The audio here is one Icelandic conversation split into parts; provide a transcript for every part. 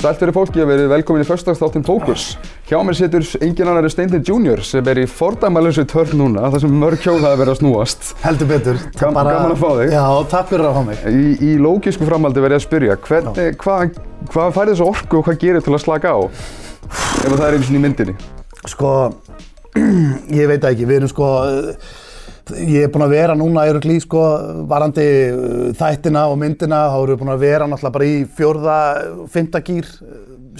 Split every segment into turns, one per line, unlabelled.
Sælt verið fólki að verið velkomin í förstagsþáttinn Fókus. Hjá mér situr engin annari Steindin Junior sem er í fordæmalösu törn núna þar sem mörg hjól hafa verið að snúast.
Heldur betur.
Gam- gaman að fá þig.
Já, takk fyrir að fá mig.
Í, í lógísku framaldi verið að spyrja, hvernig, hvað, hvað færði þessu orku og hvað gerir til að slaka á? Ef það er einu sinni í myndinni.
Sko, ég veit ekki, við erum sko, ég er búinn að vera núna í rugli, sko, varandi uh, þættina og myndina, þá erum við búin að vera náttúrulega bara í fjórða, fymta gýr,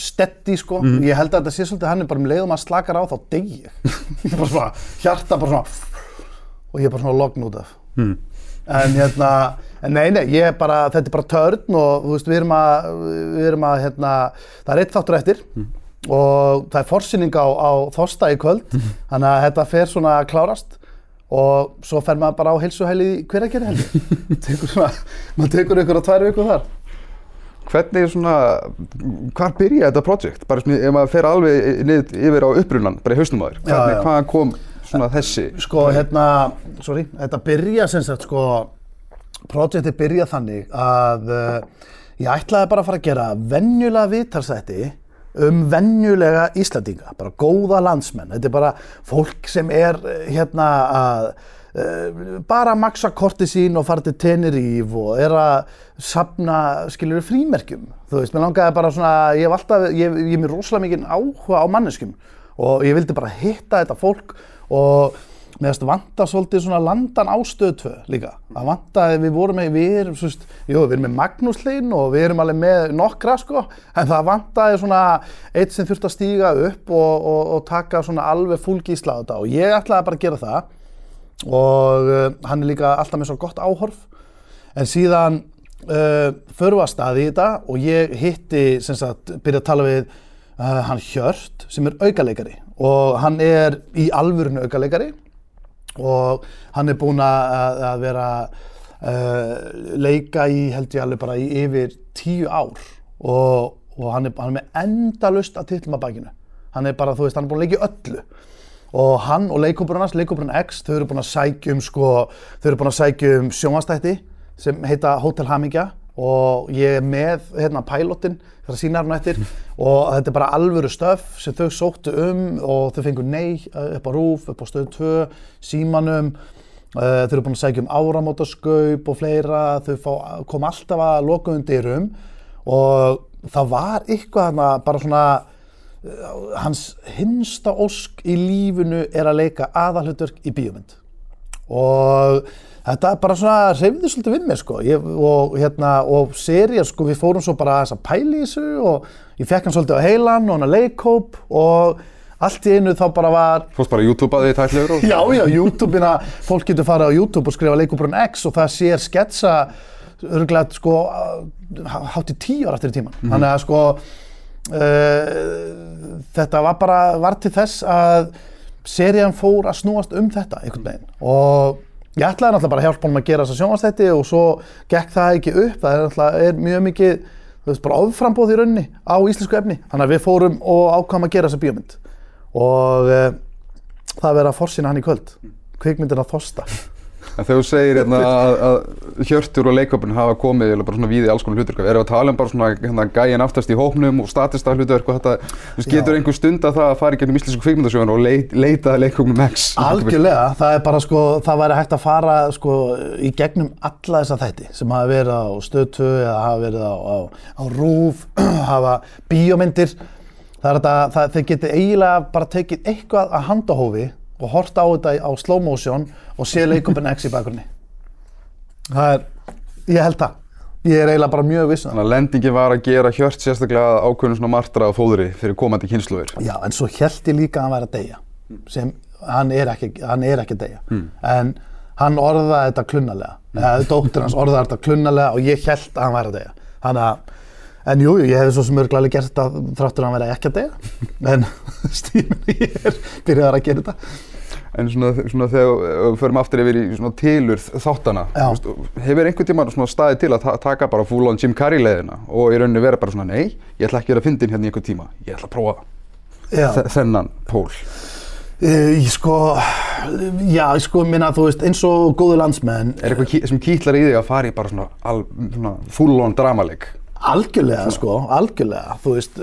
stetti, sko. Ég held að þetta sé svolítið hann er bara um leiðum að slakar á, þá deyg ég. er bara svona, hjarta bara svona, og ég er bara svona logn út af. En hérna, en nei, nei, ég er bara, þetta er bara törn og þú veist, við erum að, við erum að, hérna, það er eitt þáttur eftir og það er forsýning á, á þosta í kvöld, þannig að þetta fer svona að klárast og svo fer maður bara á heilsuhæli í hveragerði heldur. tekur svona, maður tekur ykkur á tvær vikur þar.
Hvernig er svona, hvar byrjaði þetta projekt? Bara ef maður fer alveg niður yfir á upprunnan, bara í hausnum
já.
hvaðan kom svona þessi?
Sko, hérna, sorry, þetta byrja sem sagt, sko, projektið byrja þannig að uh, ég ætlaði bara að fara að gera venjulega viðtalsætti um venjulega Íslandinga, bara góða landsmenn. Þetta er bara fólk sem er eh, hérna að uh, bara maksa korti sín og fara til Teneríf og er að sapna, skiljur, frímerkjum. Þú veist, mér langaði bara svona, ég hef alltaf, ég, hef mér rosalega mikið áhuga á manneskjum og ég vildi bara hitta þetta fólk og finnst vanta svolítið svona landan á stöð 2 líka. Það vantaði, við vorum með, við erum, svo veist, jú, við erum með Magnús Hlyn og við erum alveg með nokkra sko, en það vantaði svona eitt sem þurfti að stíga upp og, og, og taka svona alveg fullgísla á þetta. Og ég ætlaði bara að gera það. Og uh, hann er líka alltaf með svo gott áhorf. En síðan uh, förum við að staði í þetta og ég hitti, sem sagt, byrja að tala við uh, hann Hjört sem er aukaleikari. Og hann er í alvörinu aukaleikari og hann er búinn að, að vera uh, leika í, held ég alveg bara í yfir tíu ár. Og, og hann, er, hann er með endalust að titlum að bakinu. Hann er bara, þú veist, hann er búinn að leika í öllu. Og hann og leikópurinn hans, leikópurinn X, þau eru búin að sækja um sko, þau eru búin að sækja um sjónvastætti sem heita Hotel Hamingja. Og ég er með hérna pilotinn fyrir að sína hann eftir. Og þetta er bara alvöru stöf sem þau sóttu um og þau fengu nei uh, upp á rúf, upp á stöð 2, símanum. Uh, þau eru búin að sækja um áramótaskaup og fleira, þau fá, kom alltaf að lokuðum dyrum. Og það var eitthvað þarna bara svona hans hinsta ósk í lífinu er að leika aðalhutverk í bíómynd og þetta bara svona reyfði svolítið við mig sko ég, og hérna og serið sko við fórum svo bara aðeins að pæla í þessu og ég fekk hann svolítið á heilan og hann að leikhóp og allt í einu þá bara var
Fórst bara YouTube að því tætlegur og...
Já, já, YouTube-ina, fólk getur farið á YouTube og skrifa leikúbrun X og það sér sketsa örgulega sko hátt í tíu ára eftir í tíman. Þannig að sko uh, þetta var bara, var til þess að serían fór að snúast um þetta einhvern veginn. Og ég ætlaði náttúrulega bara að hjálpa honum að gera þessa sjónvastætti og svo gekk það ekki upp, það er náttúrulega mjög mikið, þú veist, bara oframbóð í rauninni á íslensku efni, þannig að við fórum og ákvæmum að gera þessa bíómynd. Og uh, það verið að forsýna hann í kvöld. Kvikmyndin að þosta
En þegar þú segir hérna, að, að Hjörtur og leikvöpun hafa komið bara svona við í alls konar hlutverk, erum við að tala um bara svona hérna, gæin aftast í hópnum og statista hlutverk og þetta, þú veist, getur einhver stund að það að fara í gennum íslensku kvikmyndasögun og leit, leita að leikvöpnum X?
Algjörlega, það er bara sko, það væri hægt að fara sko í gegnum alla þessa þætti sem hafa verið á stöðtu eða hafa verið á, á, á rúf, hafa bíómyndir. Það er þetta, það, þeir geti eiginlega bara tekið eitthvað að handahófi og hort á þetta á slow motion og sé leikupin X í bakgrunni. Það er, ég held það. Ég er eiginlega bara mjög viss um.
Þannig að lendingin var að gera Hjört sérstaklega að ákveðnum svona martra á fóðri fyrir komandi kynsluður.
Já, en svo held ég líka að hann væri að deyja sem hann er ekki, hann er ekki að deyja en hann orðaði þetta klunnalega eða dóttir hans orðaði þetta klunnalega og ég held að hann væri að deyja þannig að En jú, jú, ég hefði svo sem örglæli gert þetta þráttur að hann væri ekki að deyja en stíminn ég er byrjaðar að gera þetta
En svona, svona þegar við förum aftur yfir í svona tilurð þáttana, veist, hefur einhvern svona staðið til að ta taka bara full on Jim Carrey leiðina og í rauninni vera bara svona nei, ég ætla ekki að vera fyndin hérna í einhvern tíma, ég ætla að prófa þennan pól.
ég sko, já, ég sko, minna, þú veist, eins og góðu landsmenn
Er eitthvað sem kýtlar í þig að fara í bara svona, svona full on dramaleg?
Algjörlega sko, algjörlega, þú veist,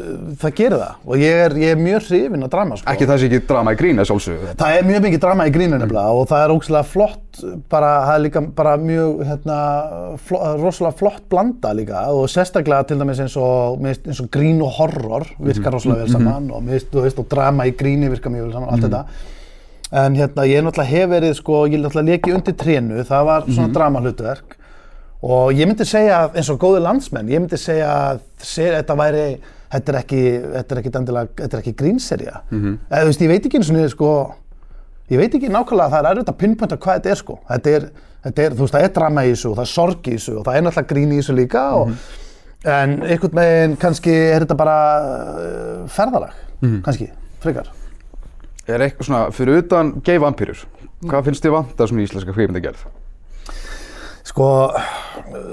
það gerir það. Og ég er, ég er mjög hrifinn að drama sko.
Ekki það sé ekki drama í grín, að sjálfsögðu.
Það er mjög mikið drama í grínu nefnilega og það er ógæslega flott, bara, það er líka bara mjög, hérna, flo, rosalega flott blanda líka. Og sérstaklega til dæmis eins og, eins og grín og horror virkar rosalega vel saman. Og mér finnst, þú veist, og drama í gríni virkar mjög vel saman, allt þetta. En hérna, ég er náttúrulega hef verið, sko, ég er náttúrulega leki undir trénu, það var svona drama hlutverk og ég myndi segja, að eins og góði landsmenn, ég myndi segja að þetta væri, þetta er ekki, þetta er ekki, ekki grínserja. Eða, þú veist, ég veit ekki eins og niður, sko, ég veit ekki nákvæmlega, það er erfitt að pinpointa hvað þetta er, sko. Þetta er, þetta er, þú veist, það er drama í þessu og það er sorg í þessu og það er náttúrulega grín í þessu líka og, en einhvern veginn kannski er þetta bara uh, ferðalag, kannski, frekar.
Er eitthvað svona, fyrir utan gay vampýrur, hvað finnst þið vanta svona í íslenska kvikmyndagerð?
Sko,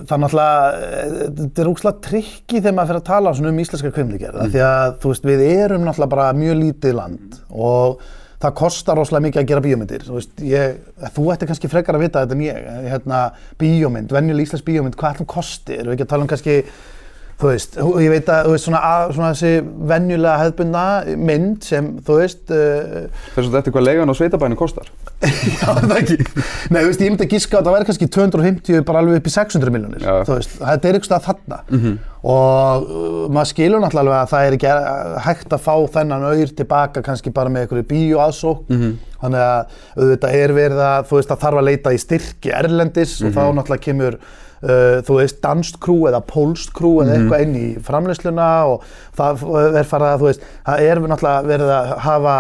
það er náttúrulega, þetta er úkslega trikki þegar maður fyrir að tala um íslenska kveimleikerð. Mm. Því að, þú veist, við erum náttúrulega bara mjög lítið land og það kostar rosalega mikið að gera bíómyndir. Þú veist, ég, þú ætti kannski frekar að vita þetta en ég. Hérna, bíómynd, venjuleg íslensk bíómynd, hvað ætlum kosti? Erum við ekki að tala um kannski, þú veist, og ég veit að, þú veist, svona, að, svona þessi venjulega hefðbundna mynd sem, þú veist, uh,
Þess að þetta er hvað leigan á sveitabænu kostar.
Já, það ekki. Nei, þú veist, ég myndi að gíska að það væri kannski 250 bara alveg upp í 600 miljónir. Þú veist, þetta er eitthvað þarna. Og uh, maður skilur náttúrulega að það er ekki uh, hægt að fá þennan auður tilbaka kannski bara með einhverju bíóaðsók. Þannig að auðvitað er verið að, þú veist, að þarf að leita í styrki erlendis og þá náttúrulega kemur Uh, þú veist, danskt krú eða pólst krú eða eitthvað inn í framleysluna og það er farið að, þú veist, það er náttúrulega verið að hafa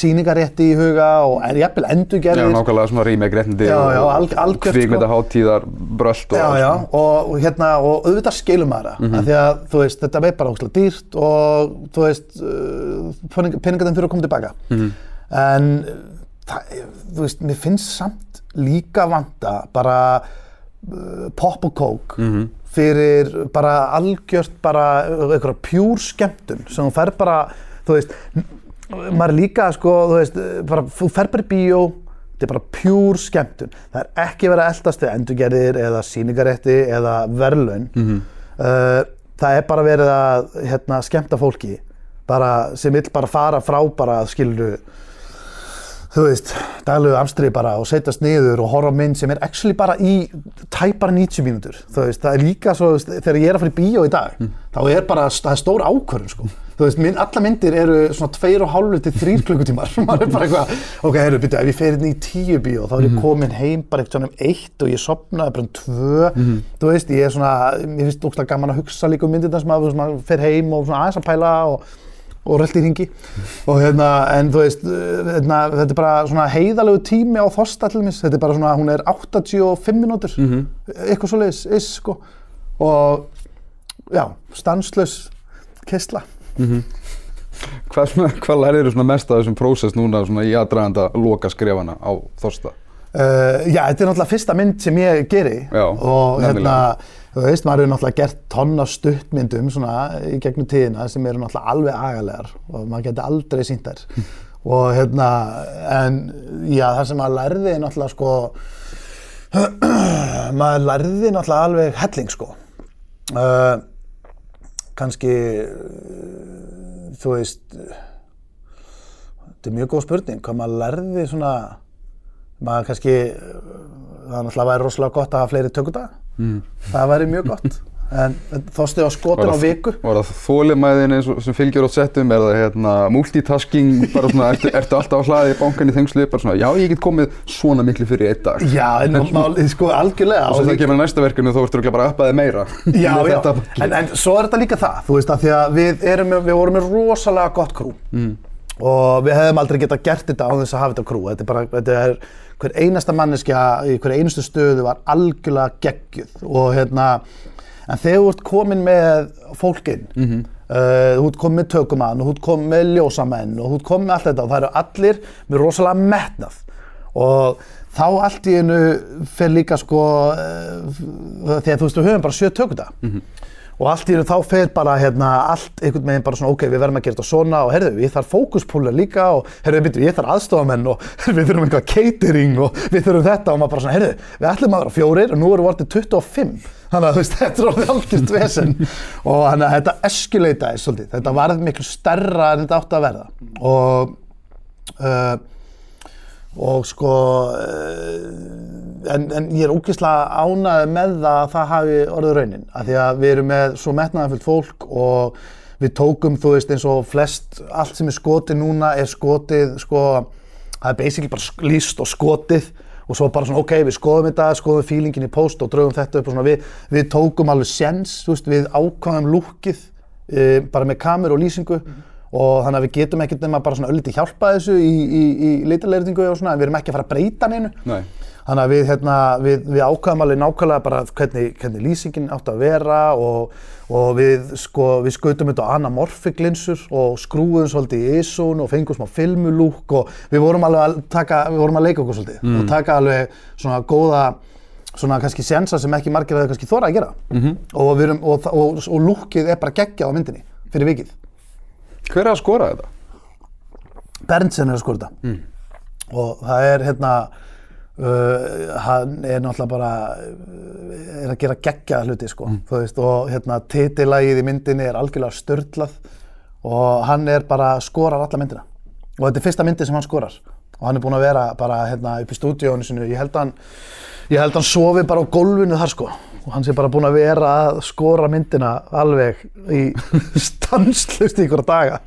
síningarétti í huga og er jafnvel
Já,
endurgerðir
nákvæmlega svona rýmegrettindi
Já, já,
og
sko.
kvikmyndaháttíðar, brölt og
Já,
allt
já,
svona.
og, og hérna, og auðvitað skilum maður það, af því að, þú veist, þetta er bara óslega dýrt og, þú veist, uh, peningarnir þurfa að koma tilbaka. En, það, þú veist, mér finnst samt líka vanta bara pop og kók fyrir bara algjört bara einhverja pjúr skemmtun sem þú fer bara, þú veist, maður líka, sko, þú veist, bara, þú fer bara í bíó, þetta er bara pjúr skemmtun. Það er ekki verið að eldast við endurgerðir eða síningarétti eða verðlaun. Uh, það er bara verið að hérna, skemmta fólki bara, sem vill bara fara frá bara skiluru þú veist, daglegu amstri bara og setjast niður og horfa mynd sem er actually bara í tæpar 90 mínútur þú veist, það er líka svo, veist, þegar ég er að fara í bíó í dag þá er bara, það er stór ákvörðun sko. Þú veist, minn, alla myndir eru svona 2,5 til 3 klukkutímar. Maður er bara eitthvað, ok, heyrðu, byrju, ef ég fer inn í 10 bíó þá er ég komin heim bara eitthvað um 1 og ég sopnaði bara um 2 þú veist, ég er svona, mér finnst ógslag gaman að hugsa líka um myndirna sem að, þú veist, maður fer heim og svona aðeins að pæla og og röllt í ringi og hérna, en þú veist, hérna, þetta er bara svona heiðalegu tími á þosta til dæmis, þetta er bara svona, hún er 85 mínútur, eitthvað svoleiðis, is, sko, og já, stanslaus kistla.
Hvað, svona- hvað lærið svona mest af þessum prósess núna svona í aðdraganda loka skrefana á Þorsta?
Uh, já, þetta er náttúrulega fyrsta mynd sem ég geri.
Já,
og hérna,
nefnilega.
Þú veist, maður hefur náttúrulega gert tonna stuttmyndum svona í gegnum tíðina sem eru náttúrulega alveg agalegar og maður geti aldrei sínt þær. Og hérna, en já, það sem maður lærði er náttúrulega sko maður lærði náttúrulega alveg helling sko. Uh, kannski uh, þú veist þetta er mjög góð spurning hvað maður lærði svona maður kannski það er náttúrulega væri rosalega gott að hafa fleiri tökudaga mm. það væri mjög gott. En þóstu á skotin á viku.
Var það og sem fylgjur á settum, er það hérna multitasking, bara svona, ertu, ertu alltaf á hlaði í bankan í þengslu, bara svona, já ég get komið svona miklu fyrir einn dag.
já, en mál, sko algjörlega
Og svo það kemur næsta verkefni þá ertu örugglega bara að uppa þig meira.
Já, já, en, en svo er þetta líka það, þú veist, að því að við, erum, við vorum með rosalega gott krú mm. og við hefðum aldrei getað gert þetta á þess að hafa þetta krú, þetta er bara, þetta er hver einasta manneskja í hver einustu stöðu var algjörlega geggjuð og hérna, en þegar þú ert komin með fólkinn, mm þú ert komin með tökumann og þú ert komin með ljósamenn og þú ert komin með allt þetta og það eru allir með rosalega metnað. Og þá allt í einu fer líka sko uh, að þú veist við höfum bara sjö tökuta og allt í raun þá fer bara hérna allt einhvern veginn bara svona ok, við verðum að gera þetta svona og herðu, ég þarf fókuspúlar líka og herðu, byrju, ég þarf aðstofamenn og við þurfum einhvað catering og við þurfum þetta og maður bara svona, herðu, við ætlum að vera fjórir og nú erum við orðið 25 þannig að þú veist, þetta er orðið algjörst vesen. Og þannig að þetta eskuleitaði svolítið, þetta varð miklu stærra en þetta átti að verða. Og uh, og sko uh, en, en ég er ógeðslega ánægð með það að það hafi orðið raunin. Af því að við erum með svo metnaðarfullt fólk og við tókum þú veist eins og flest allt sem er skotið núna er skotið sko það er basically bara lýst og skotið. Og svo bara svona ok, við skoðum þetta, skoðum feelingin í post og draugum þetta upp og svona. Við, við tókum alveg sjens, þú veist, við ákvæðum lúkið e, bara með kameru og lýsingu og þannig að við getum ekkert nema bara svona ölliti hjálpa þessu í, í, í leitarleiritingu og svona en við erum ekki að fara að breyta neinu
Nei.
Þannig að við, hérna, við, við ákvæðum alveg nákvæmlega bara hvernig, hvernig lýsingin átti að vera og, og við, sko, við skautum þetta á anamorphic linsur og skrúðum svolítið í ISO-n og fengum smá filmulúk og við vorum alveg að, taka, vorum að leika okkur svolítið og taka alveg svona góða svona kannski sensa sem ekki margir hefur kannski þórað að gera -hmm. og, við erum, og, og, og lúkið er bara geggjað á myndinni fyrir vikið.
Hver er að skora þetta?
Berntsen er að skora þetta. Og það er hérna uh, hann er náttúrulega bara uh, er að gera geggjaða hluti sko þú veist og hérna titillægið í myndinni er algjörlega störtlað og hann er bara skorar alla myndina. Og þetta er fyrsta myndi sem hann skorar. Og hann er búinn að vera bara hérna upp í stúdíónu sinu ég held að hann ég held að hann sofi bara á gólfinu þar sko og hann sé bara búinn að vera að skora myndina alveg í stanslust í ykkur daga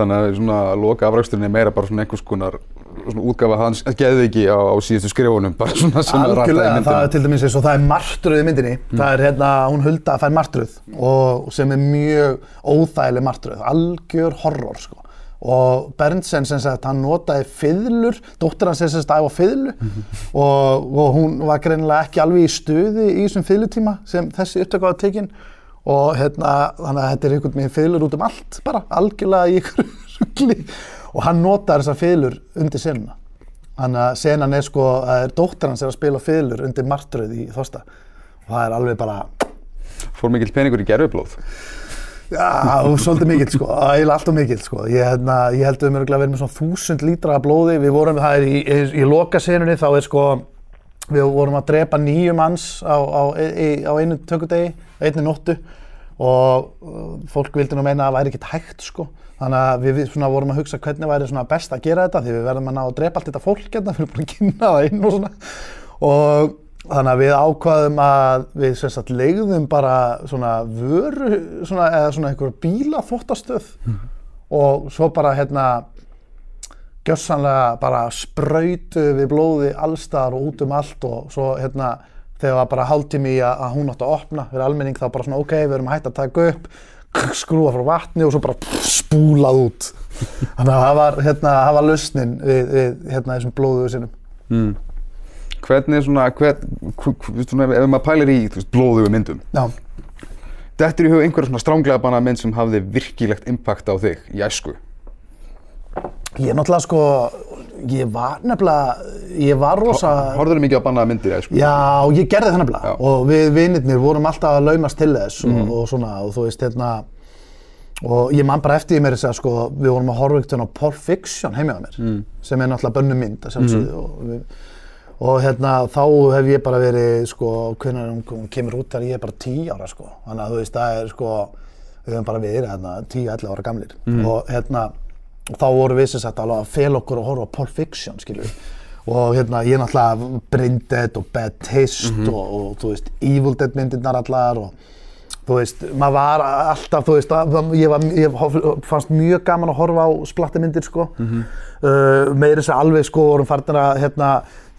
Þannig að svona loka afræksturinn er meira bara svona einhvers konar svona útgafa hans geðviki á, á síðustu skrifunum bara svona sem er rættaði
Algjörlega, það
myndina.
er til dæmis eins og það er martröð í myndinni. Það er hérna, hún Hulda fær martröð og sem er mjög óþægileg martröð, algjör horror sko. Og Berntsen sem sagt, hann notaði fiðlur, dóttir hans sem sagt æfa fiðlu og, og hún var greinilega ekki alveg í stuði í þessum fiðlutíma sem þessi upptöku var tekin og hérna, þannig að þetta er einhvern veginn fiðlur út um allt bara, algjörlega í einhverju rugli og hann notar þessar fiðlur undir senuna. Þannig að senan er sko, það er dóttir hans er að spila fiðlur undir martröð í Þorsta og það er alveg bara,
Fór mikill peningur í gerfublóð.
Já, svolítið mikill sko, eiginlega alltaf mikill sko. Ég, hérna, ég held við erum að vera með svona þúsund lítra af blóði, við vorum, það er í, í, í lokasenunni þá er sko, við vorum að drepa nýju manns á, á, í, á einu tökudegi, einni nóttu og uh, fólk vildi nú meina að það væri ekkert hægt sko. Þannig að við, svona vorum að hugsa hvernig væri svona best að gera þetta því við verðum að ná að drepa allt þetta fólk hérna, við erum búin að kynna það inn og svona. Og þannig að við ákvaðum að við sagt leigðum bara svona vöru, svona, eða svona einhver bíla þvottastöð og svo bara hérna gjörsanlega bara sprautu við blóði allstaðar og út um allt og svo hérna þegar var bara hálftími í að, að hún átti að opna fyrir almenning þá bara svona ok, við erum að hætta að taka upp skrúa frá vatni og svo bara spúlað út. Þannig að það var hérna, það var lausnin við, við hérna þessum blóðuðu sinum
Mm. Hvernig svona, hvern, hv- hv- svona, ef maður pælir í blóðugu myndum,
Já,
þetta er í hug einhverja svona stránglega banna mynd sem hafði virkilegt impact á þig í æsku.
ég er náttúrulega sko ég var nefnilega ég var rosa
Horður þið mikið á bannaða myndir í æsku?
Já, ég gerði það nefnilega. Og við vinnirnir vorum alltaf að laumast til þess og, og svona og þú veist hérna og ég man bara eftir því mér þess að sko við vorum að horfa ekkert á Pulp Fiction heimja á mér sem er náttúrulega bönnu mynd að sjálfsögðu og, við, og hérna þá hef ég bara verið sko hvernig hún, hún kemur út þegar ég er bara 10 ára sko. Þannig að þú veist það er sko við höfum bara verið hérna 10-11 ára gamlir. Og hérna þá vorum við sem sagt alveg að fel okkur að horfa á Pulp Fiction skilur og hérna ég náttúrulega Braindead og Bad Taste og, og þú veist Evil Dead myndirnar allar og þú veist, maður var alltaf, þú veist, að, ég, var, ég fannst mjög gaman að horfa á splattimyndir, sko. Mm uh, meira þess að alveg, sko, vorum farnir að, hérna,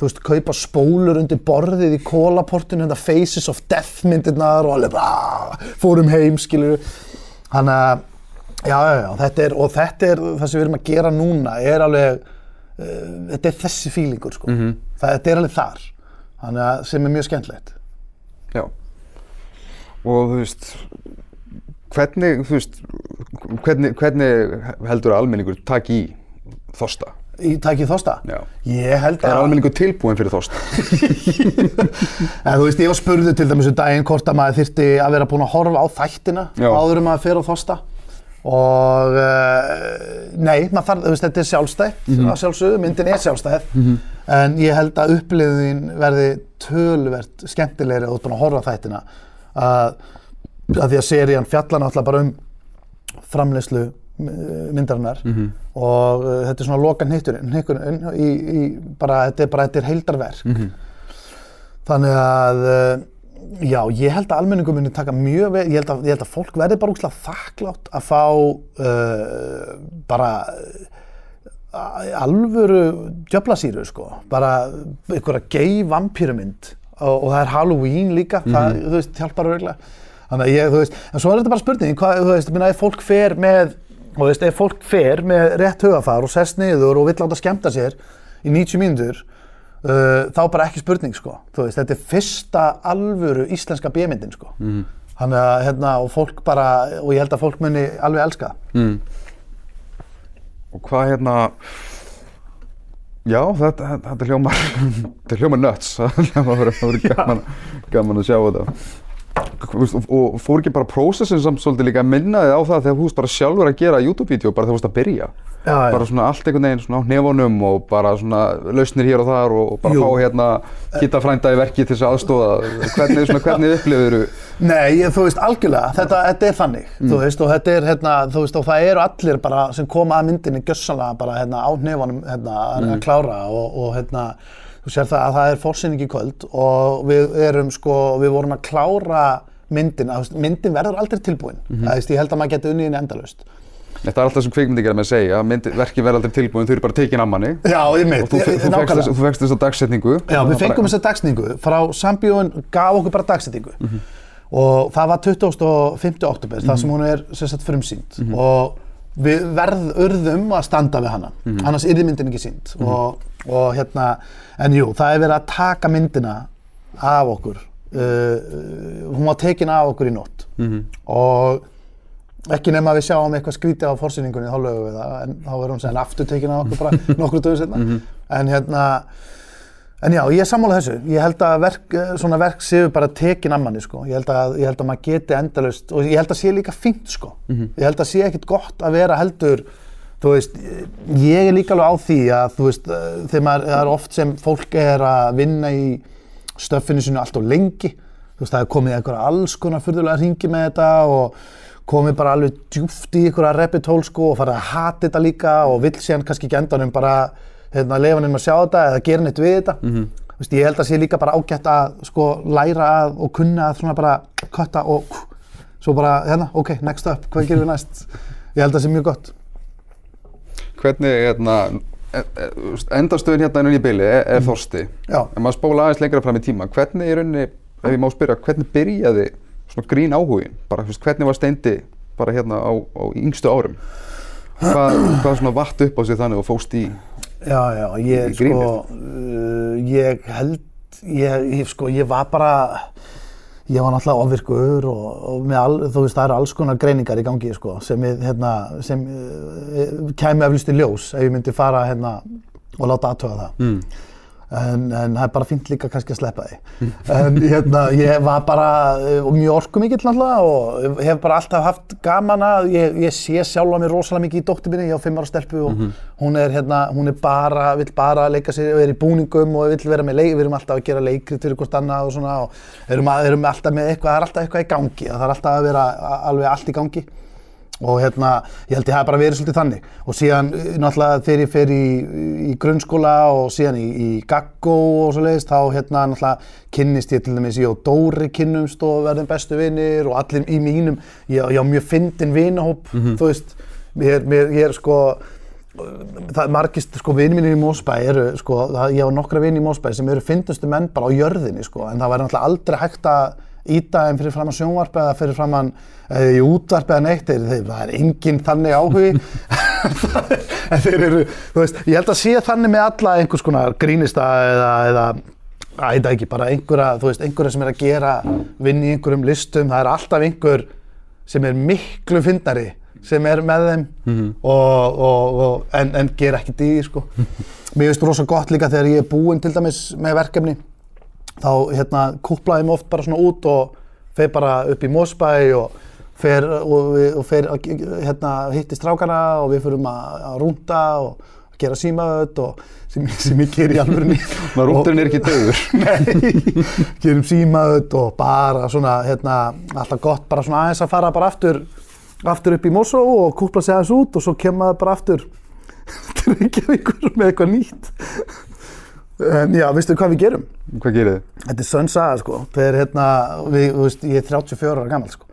þú veist, kaupa spólur undir borðið í kólaportinu, hérna, Faces of Death myndirnar og alveg bara, fórum heim, skilur Þannig að, já, já, þetta er, og þetta er, það sem við erum að gera núna, er alveg, uh, þetta er þessi fílingur, sko. Það, þetta er alveg þar, þannig að, sem er mjög skemmtilegt.
Já. Og þú veist, hvernig, þú veist, hvernig, hvernig heldur að almenningur taki í þosta?
Í takið þosta
Já.
ég held
Er
að
almenningu tilbúin fyrir þost?
En þú veist, ég var spurður til dæmis um daginn hvort að maður þyrfti að vera búinn að horfa á þættina
Já.
áður um að fyrir þosta og uh, nei, maður þarf, þú veist, þetta er sjálfstætt
Mhm.
að sjálfsögðu, myndin er sjálfstætt en ég held að uppliðin verði tölvert skemmtilegri að þú ert búinn að horfa á þættina að, að því að serían fjallar náttúrulega bara um framleiðslu myndarinnar
Mhm.
og uh, þetta er svona loka hnitturinn hnitturinn í, í bara, þetta er bara, þetta er heildarverk
Mhm.
Þannig að, uh, já, ég held að almenningu muni taka mjög vel, ég held að, ég held að fólk verði bara úrslega þakklátt að fá uh, bara uh, alvöru djöflasýru, sko. Bara einhverja gay vampýrumynd og, og það er Halloween líka, það, þú veist, hjálpar örgulega. Þannig að ég, þú veist, en svo er þetta bara spurning, hvað, þú veist, minna, ef fólk fer með, þú veist, ef fólk fer með rétt hugafar og sest niður og vill láta skemmta sér í 90 mínútur, uh, þá bara ekki spurning sko. Þú veist, þetta er fyrsta alvöru íslenska bjömyndin sko. Þannig að hérna, og fólk bara, og ég held að fólk muni alveg elska.
Mm. Og hvað hérna Já, þetta, þetta, þetta hljómar þetta hljómar nuts það hljómar það verið gaman, gaman að sjá þetta og, fór ekki bara prósessin samt svolítið líka að minna þig á það þegar þú veist bara sjálfur að gera YouTube-vídeó bara þegar þú veist að byrja?
Já,
bara svona allt einhvern veginn svona á hnefunum og bara svona lausnir hér og þar og, bara
Jú.
fá hérna hitta frænda í verki til þess að aðstóða hvernig, svona, hvernig upplifir þú?
Nei, ég, þú veist, algjörlega, þetta, þetta er þannig, þú veist, og þetta er, hérna, þú veist, og það eru allir bara sem koma að myndinni gjössanlega bara, hérna, á hnefanum, hérna, að að klára og, og, hérna, þú sér það að það er fórsýning í kvöld og við erum, sko, við vorum að klára veist, myndin verður aldrei tilbúin, það veist, ég held að maður geti unnið henni endalaust.
Þetta er alltaf sem kvikmyndi gera með að segja myndi, verki verða aldrei tilbúin, þau eru bara tekin af manni.
Já, ég
og þú, fe- þú, fegst, þess- þú fegst þess að dagsetningu.
Já, við fengum þessa dagsningu frá Sambíun gaf okkur bara dagsetningu. Og það var 25. oktober þar sem hún er sagt frumsýnd. Og við verð urðum að standa við hana. Annars yrði myndin ekki sýnd. Og, og hérna, en jú, það er verið að taka myndina af okkur. Uh, uh, hún var tekin af okkur í nótt. Og ekki nema að við sjáum eitthvað skrítið á forsýningunni þá lögum við það, en þá verður hún segja aftur tekin af okkur bara nokkru dögum setna en hérna En já, ég er sammála þessu. Ég held að verk, eh, svona verk séu bara tekin að manni, sko. Ég held að, ég held að maður geti endalaust, og ég held að sé líka fínt, sko. Ég held að sé ekkit gott að vera heldur, þú veist, ég er líka alveg á því að, þú veist, eh, þegar maður, er oft sem fólk er að vinna í stöffinu sinu allt of lengi. Þú veist, það er komið einhverja alls konar fyrðulega hringi með þetta og komið bara alveg djúft í einhverja hole, sko, og farið að hata þetta líka og vill síðan kannski ekki endanum bara hérna, lefa nefnum að sjá þetta eða gera neitt við þetta. Mm Vist, ég held að sé líka bara ágætt að sko, læra að og kunna að svona bara kötta og svo bara, hérna, ok, next up, hvað gerum við næst? Ég held að það sé mjög gott.
Hvernig, hérna, e- e- endarstöðin hérna innan í byli er, er þorsti
Já.
En maður spóla aðeins lengra fram í tíma Hvernig í rauninni, ef ég má spyrja, hvernig byrjaði svona grín áhugin? Bara, þú veist, hvernig var steindi bara hérna á, á yngstu árum? Hvað, hvað svona vatt upp á sig þannig og fóst í
Já, já, ég sko, uh, ég held, ég, ég sko, ég var bara, ég var náttúrulega ofvirkur og, og all, þú veist, það eru alls konar greiningar í gangi, sko, sem hérna, sem uh, kæmi eflust í ljós ef ég myndi fara, hérna, og láta aðtöga það.
mm.
En, en það er bara fínt líka kannski að sleppa því. En hérna, ég var bara uh, mjög orkumikill náttúrulega og hef bara alltaf haft gaman að, ég, ég sé sjálfa mér rosalega mikið í dóttur minni, ég á fimm ára stelpu og hún er hérna, hún er bara, vill bara leika sér og er í búningum og vill vera með leik, við erum alltaf að gera leikrit fyrir hvort annað og svona og erum, að, erum alltaf með eitthvað, það er alltaf eitthvað í gangi, það er alltaf að vera alveg allt í gangi og hérna, ég held ég hafi bara verið svolítið þannig. Og síðan uh, náttúrulega þegar ég fer í, í grunnskóla og síðan í, í gaggó og svo leiðist þá hérna náttúrulega kynnist ég til dæmis ég og Dóri kynnumst og verðum bestu vinir og allir í mínum, ég, ég á mjög fyndin vinahóp, þú veist. Ég er, mér, ég er sko það er margist, sko, vinið mínir í Mósbæ eru, sko, það, ég á nokkra vini í Mósbæ sem eru fyndustu menn bara á jörðinni, sko, en það væri náttúrulega aldrei hægt að þeim fyrir framann sjónvarp eða fyrir framann eða í útvarp eða neitt, þeir, þeir, það er enginn þannig áhugi. En þeir eru, þú veist, ég held að sé þannig með alla einhvers konar grínista eða, eða æða ekki, bara einhverja, þú veist, einhverja sem er að gera vinn í einhverjum listum, það er alltaf einhver sem er miklu fyndari sem er með þeim og, og, og, en, en ger ekki dýr sko. Mér finnst rosa gott líka þegar ég er búinn til dæmis með verkefni þá hérna kúplaði mig oft bara svona út og fer bara upp í Mósbæ og fer, og, og fer hérna, hitti strákana og við fyrum að, að rúnda og gera símaöð og sem, sem ég ger í alvörunni
Maður rúndurinn er ekki döður.
Nei, gerum símaöð og bara svona, hérna, alltaf gott bara svona aðeins að fara bara aftur, aftur upp í Mosó og kúpla sig aðeins út og svo kemur maður bara aftur til Reykjavíkur með eitthvað nýtt. En já, veistu hvað við gerum?
Hvað gerir þið?
Þetta er sönn saga, sko. Þegar, hérna, við, þú veist, ég er 34 ára gammal, sko.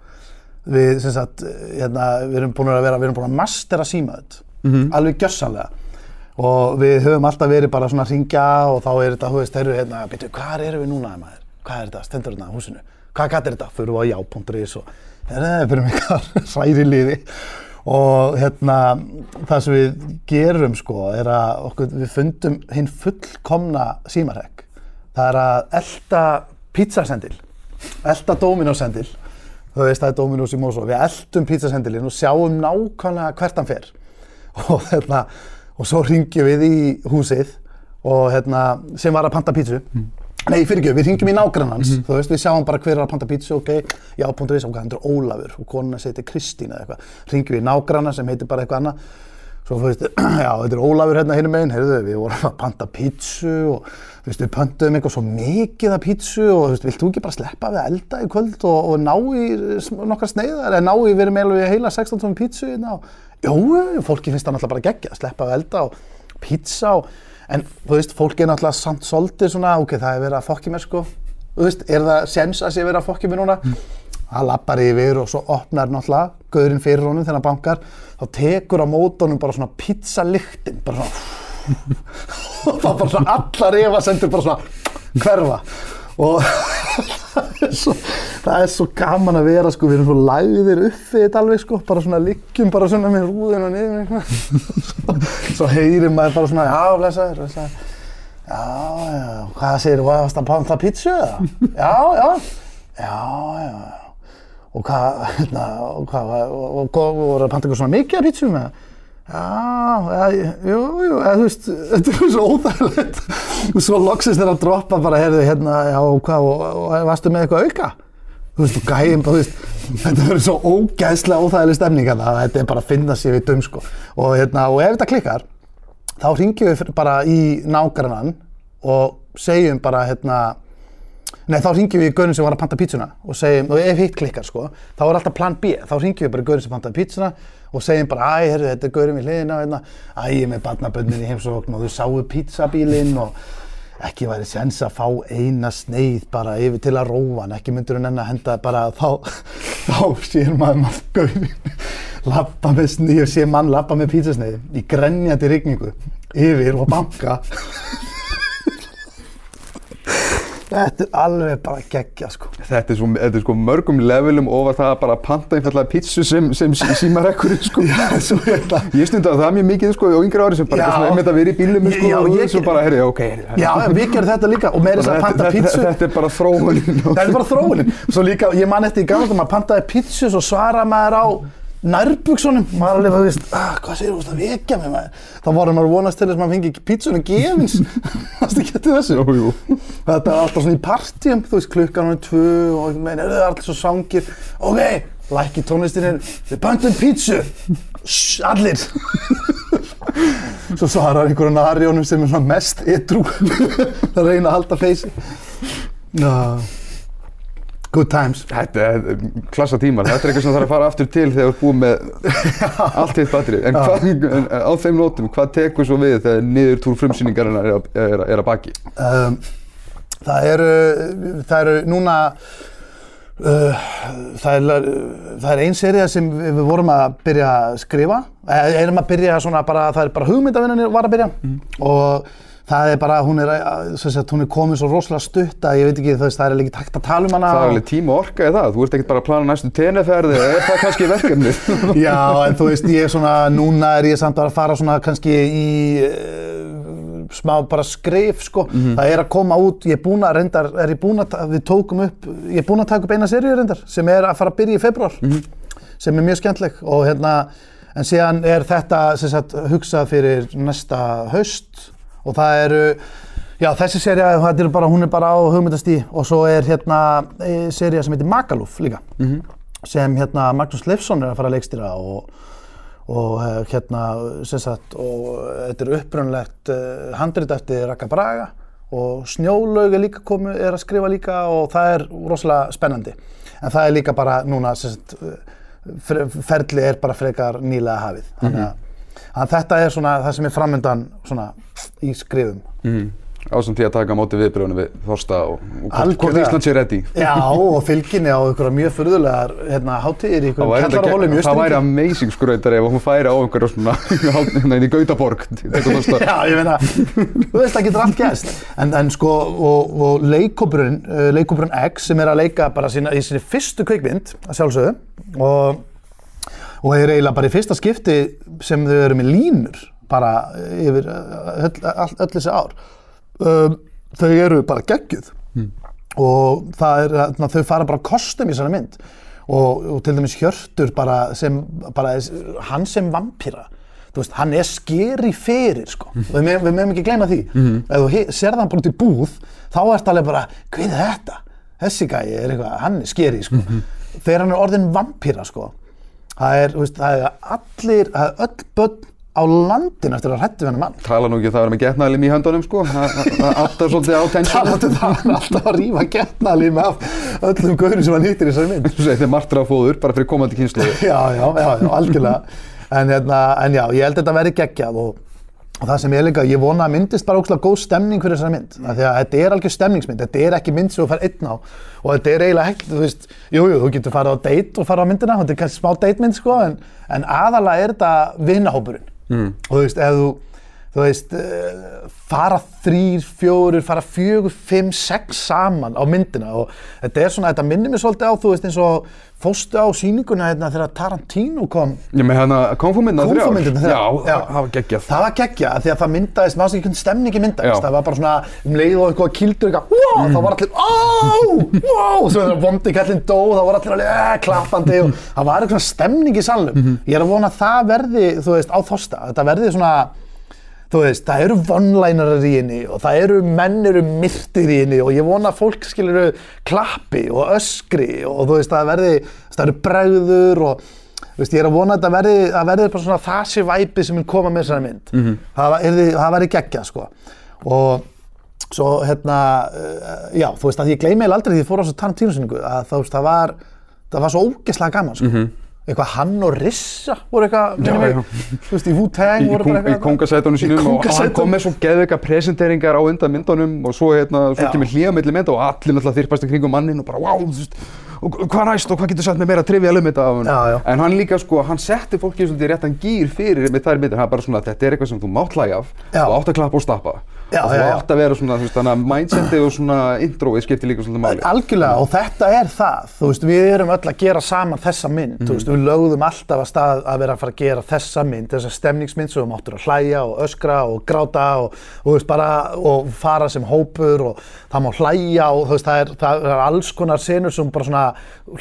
Við, sem sagt, hérna, við erum búin að vera, við erum búin að mastera símaöð, alveg gjössalega. Og við höfum alltaf verið bara svona að ringja og þá er þetta, þú veist, þeir eru hérna, betur, hvað erum við núna, maður? Hvað er þetta? Stendur hérna á húsinu? Hvað gæti er þetta? Við á já.is og, hérna, fyrir mig eitthvað hræri liði. Og hérna, það sem við gerum, sko, er að okkur, við fundum hinn fullkomna símarhekk. Það er að elda pizzasendil, elda Dominos-sendil, þú veist það er Dominos í Mosó, við eldum pizzasendilinn og sjáum nákvæmlega hvert hann fer og, hérna, og svo ringjum við í húsið og, hérna, sem var að panta pizzu. Nei, fyrirgjöf, við ringjum í nágrannans, þú veist, við sjáum bara hver er að panta pizzu, ok, já, punktur við, ok, hann er Ólafur og konuna heitir Kristín eða eitthvað. Ringjum við í nágranna sem heitir bara eitthvað annað, Svo þú veist, já, þetta er Ólafur hérna hinum meginn, heyrðu, við vorum að panta pítsu og þú veist, við pöntuðum eitthvað svo mikið af pítsu og þú veist, vilt þú ekki bara sleppa við að elda í kvöld og, og ná í nokkar sneiðar? Eða ná í, eiginlega í heila 16 tónum pítsu og jú, fólki finnst það náttúrulega bara geggja, að sleppa við að elda og pítsa og, en þú veist, fólki er náttúrulega samt svolítið svona, ok, það er verið að fokki mér sko, þú veist, er það séns að sé verið að fokki mér núna? Það lappar yfir og svo opnar náttúrulega gaurinn fyrir honum þegar hann bankar. Þá tekur á mótunum bara svona pizzalyktin bara svona og það bara svona allar efasendur bara svona hverfa. Og er svo, það er svo gaman að vera sko, við erum svo læðir upp við þetta alveg sko, bara svona liggjum bara svona með rúðin og niður eitthvað. svo, svo heyrir maður bara svona já, blessaður, blessaður Já, já, hvað segir þú, varst að panta pítsu eða? Já, já, já, já. Og hvað, hérna, og hvað, og, og, og, og voru að panta eitthvað svona mikið af pítsum eða? Já, jú, jú, þú veist, þetta er svo óþægilegt. Og svo loksist þeir að droppa bara, heyrðu, hérna, já, hvað, og, varstu með eitthvað auka? Þú veist, og gæðin, þú veist, þetta verður svo ógæðslega óþægileg stemning að þetta er bara að finna sér við dum, sko. Og hérna, og ef þetta klikkar, þá ringjum við bara í nágrannan og segjum bara hérna Nei, þá ringjum við í gaurin sem var að panta pítsuna og segjum, og ef hitt klikkar sko, þá er alltaf plan B, þá ringjum við bara í gaurin sem pantaði pítsuna og segjum bara, æ, herru, þetta er gaurin við hliðina, hérna, æ, ég er með barnabönnin í heimsókn og þau sáu pizzabílinn og ekki væri sens að fá eina sneið bara yfir til að róa hann, ekki myndur hann enn að henda bara þá, þá sér maður maður gaurin lappa með sneið og sé mann lappa með pizzasneið í grenjandi rigningu yfir og banka Þetta er alveg bara geggja sko.
Þetta er, svo, þetta er sko mörgum levelum ofar það að bara panta einfallega pítsu sem, sem sí- símarekkurinn sko.
Já, svo er það.
Ég stundi að það mjög mikið sko á yngri ári sem bara eitthvað svona einmitt að vera í bílum sko,
Já,
og svo bara, herri, ok, herri,
Já, en við gerum þetta líka og meira þess að
þetta,
panta
þetta,
pítsu.
þetta er bara þróunin
Það er bara þróunin. Svo líka, ég man eftir í gamla þegar maður pantaði pítsu svo svara maður á nærbuksunum. Maður alveg, þú veist, ah, hvað segir þú, veist, að vekja mig maður. Þá voru maður að vonast til þess að maður fengi pítsunum gefins. Það eftir þessu.
Jú, jú.
Þetta er alltaf svona í partíum, þú veist, klukkan er tvö og það er alltaf svo sangir. Ok, lækki tónlistinni, við pöntum pítsu. Shh, allir. Svo svarar einhverjum narjónum sem er mest edru. Það reyna að halda feysi. No. Good times.
Þetta er klassa tímar, þetta er eitthvað sem þarf að fara aftur til þegar þú ert búið með allt hitt batteri. En, en á þeim nótum, hvað tekur svo við þegar niður túr frumsýningarinnar er, er, er að baki?
Um, það eru, það eru núna, uh, það er, það er ein seria sem við vorum að byrja að skrifa, eða erum að byrja svona bara, það er bara hugmyndavinnan var að byrja og það er bara, hún er, sagt, hún er komin svo rosalega stutt að ég veit ekki, veist, það er ekki takt að tala um hana.
Það er alveg tíma og orka í það, þú ert ekkert bara að plana næstu teneferði eða er það kannski verkefnið?
Já, en þú veist, ég er svona, núna er ég samt að fara svona kannski í uh, smá bara skrif, sko. Það er að koma út, ég er búinn að reyndar, er ég búinn að, við tókum upp, ég er búinn að taka upp eina seríu reyndar, sem er að fara að byrja í februar. sem er mjög skemmtleg og hérna en síðan er þetta sagt hugsað fyrir næsta haust og það eru já þessi seria er bara, hún er bara á hugmyndastí og svo er hérna e, seria sem heitir Magaluf líka sem hérna Magnús Leifsson er að fara að leikstýra og og eh, hérna sem sagt og þetta er upprönnlegt uh, handrit eftir Raka Braga og Snjólaug er líka komu, er að skrifa líka og það er rosalega spennandi. En það er líka bara núna sem sagt ferli er bara frekar nýlega hafið. Þannig að, að þetta er svona það sem er framöndan svona í skrifum
Mm. Ásum því að taka á móti viðbröðunum við Þorsta og, og hvort. Ísland sé ready.
Já og fylginni á einhverja mjög furðulegar hérna, hátíðir í einhverjum
gegn-
mjög
það væri amazing skrautar ef hún færi á einhverja svona hérna í Gautaborg.
Já, ég meina, þú veist, það getur allt gæst. En, en sko, og, og leikópurinn, uh, leikópurinn X sem er að leika bara sína, í sinni fyrstu kvikmynd, að sjálfsögðu, og, og er eiginlega bara í fyrsta skipti sem þau eru með línur, bara yfir uh, öll, öll, öll þessi ár. Um, þau eru bara geggjuð. Og það er, þarna, þau fara bara kostum í þessari mynd. Og, og til dæmis Hjörtur bara sem, bara, hann sem vampíra. Þú veist, hann er skeri fyrir sko, við meðum við megum ekki gleyma því. Ef þú sérð hann bara út í búð þá ertu alveg bara, hvað er þetta? Þessi gæi er eitthvað, hann er skeri sko. Þegar hann er orðin vampíra sko það er, veist, það er allir það er öll börn á landinu eftir að hrættu hennar mann
Tala nú ekki það að vera með getnaðlim í höndunum sko. Alltaf svolítið á tension.
talandi um það, hann alltaf að rífa getnalím af öllum gaurum sem hann hittir í þessari mynd
Þú segir þeir martra fóður bara fyrir komandi kynslu.
já, já, já, algjörlega en, hérna, en já, ég held að þetta verði geggjað og, og það sem ég líka, ég vona að myndist bara ógslag góð stemning fyrir þessari mynd. Því að þetta er algjör stemningsmynd, þetta er ekki mynd sem þú fær einn á. Og þetta er eiginlega hægt, þú veist jú, jú, þú getur farið á date og farið á myndina þetta er kannski smá date mynd, sko en, en aðalega er þetta vinnahópurinn mm. og þú veist, ef þú þú veist, uh, fara þrýr, fjórir, fara fjögur, fimm, sex saman á myndina og þetta er svona, þetta minnir mér svolítið á, þú veist, eins og fóstu á sýninguna hérna þegar Tarantino kom
Ég með hérna konfúmyndina þrjár.
Kungfúmyndina
Já,
þrjár. Já.
það var geggjað.
það var geggja því að það myndaðist, maður sem ekki hvernig stemningi myndaðist
Já.
það var bara svona um leið og eitthvað kildur eitthvað, wow, þá var allir, ó, wow svo þegar vondi kallinn dó, þá var allir alveg, eh, klappandi og það var eitthvað stemning í salnum ég er að vona að það verði, þú veist, á þosta þetta verði svona þú veist, það eru vonlænarar í henni og það eru menn eru myrtir í henni og ég vona að fólk skilur klappi og öskri og þú veist, það verði, það eru bregður og þú veist, ég er að vona að það verði, að verði bara svona þessi væpi sem mun koma með þessari mynd. -hmm. Það, yrði, það verði geggjað, sko. Og svo, hérna, uh, já, þú veist, að ég gleymi eiginlega aldrei því ég fór á þessu Tarantino-sýningu að veist, það var, það var svo ógeðslega gaman, sko. Eitthvað hann og Rissa voru eitthvað,
Já, já.
þú veist, í Wu-Tang
í,
voru
kong,
bara
í
eitthvað.
kongasætunum sínum og hann kom með svo geðveika presenteringar á undan myndunum og svo hérna, svo kemur hlýja milli mynda og allir náttúrulega þyrpast í kringum mannin og bara wow, þú veist, og hvað næst og hvað getur sagt með meira trivia um þetta? Af honum?"
Já,
en hann líka sko, hann setti fólki svolítið í réttan gýr fyrir með þær myndir, hann bara svona þetta er eitthvað sem þú mátt hlæja af og átt að klappa og stappa
Já,
og þú átt að vera svona, þú veist, þannig að mindsetið og svona introið skiptir líka svolítið máli.
Algjörlega og þetta er það, þú veist, við erum öll að gera saman þessa mynd, þú veist, við lögðum alltaf að stað að vera að fara að gera þessa mynd, þessa stemningsmynd sem við máttur að hlæja og öskra og gráta og, þú veist, bara, og fara sem hópur og það má hlæja og þú veist, það er, það er alls konar senur sem bara svona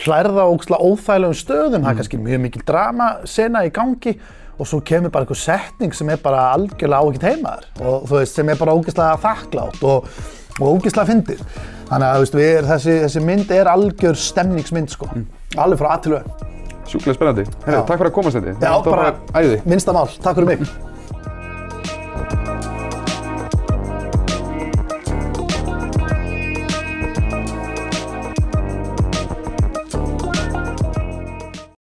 hlærða og óþægilegum stöðum, það er kannski mjög mikil drama sena í gangi og svo kemur bara einhver setning sem er bara algjörlega ágætt heimaður og þú veist, sem er bara ógeðslega þakklátt og, og ógeðslega fyndir. Þannig að veist, er, þessi, þessi mynd er algjör stemningsmynd sko, alveg frá A til Ö.
Sjúklega spennandi, Herri,
Já.
takk fyrir að komast þetta
Já,
var
bara
æði
minnsta mál, takk fyrir mig.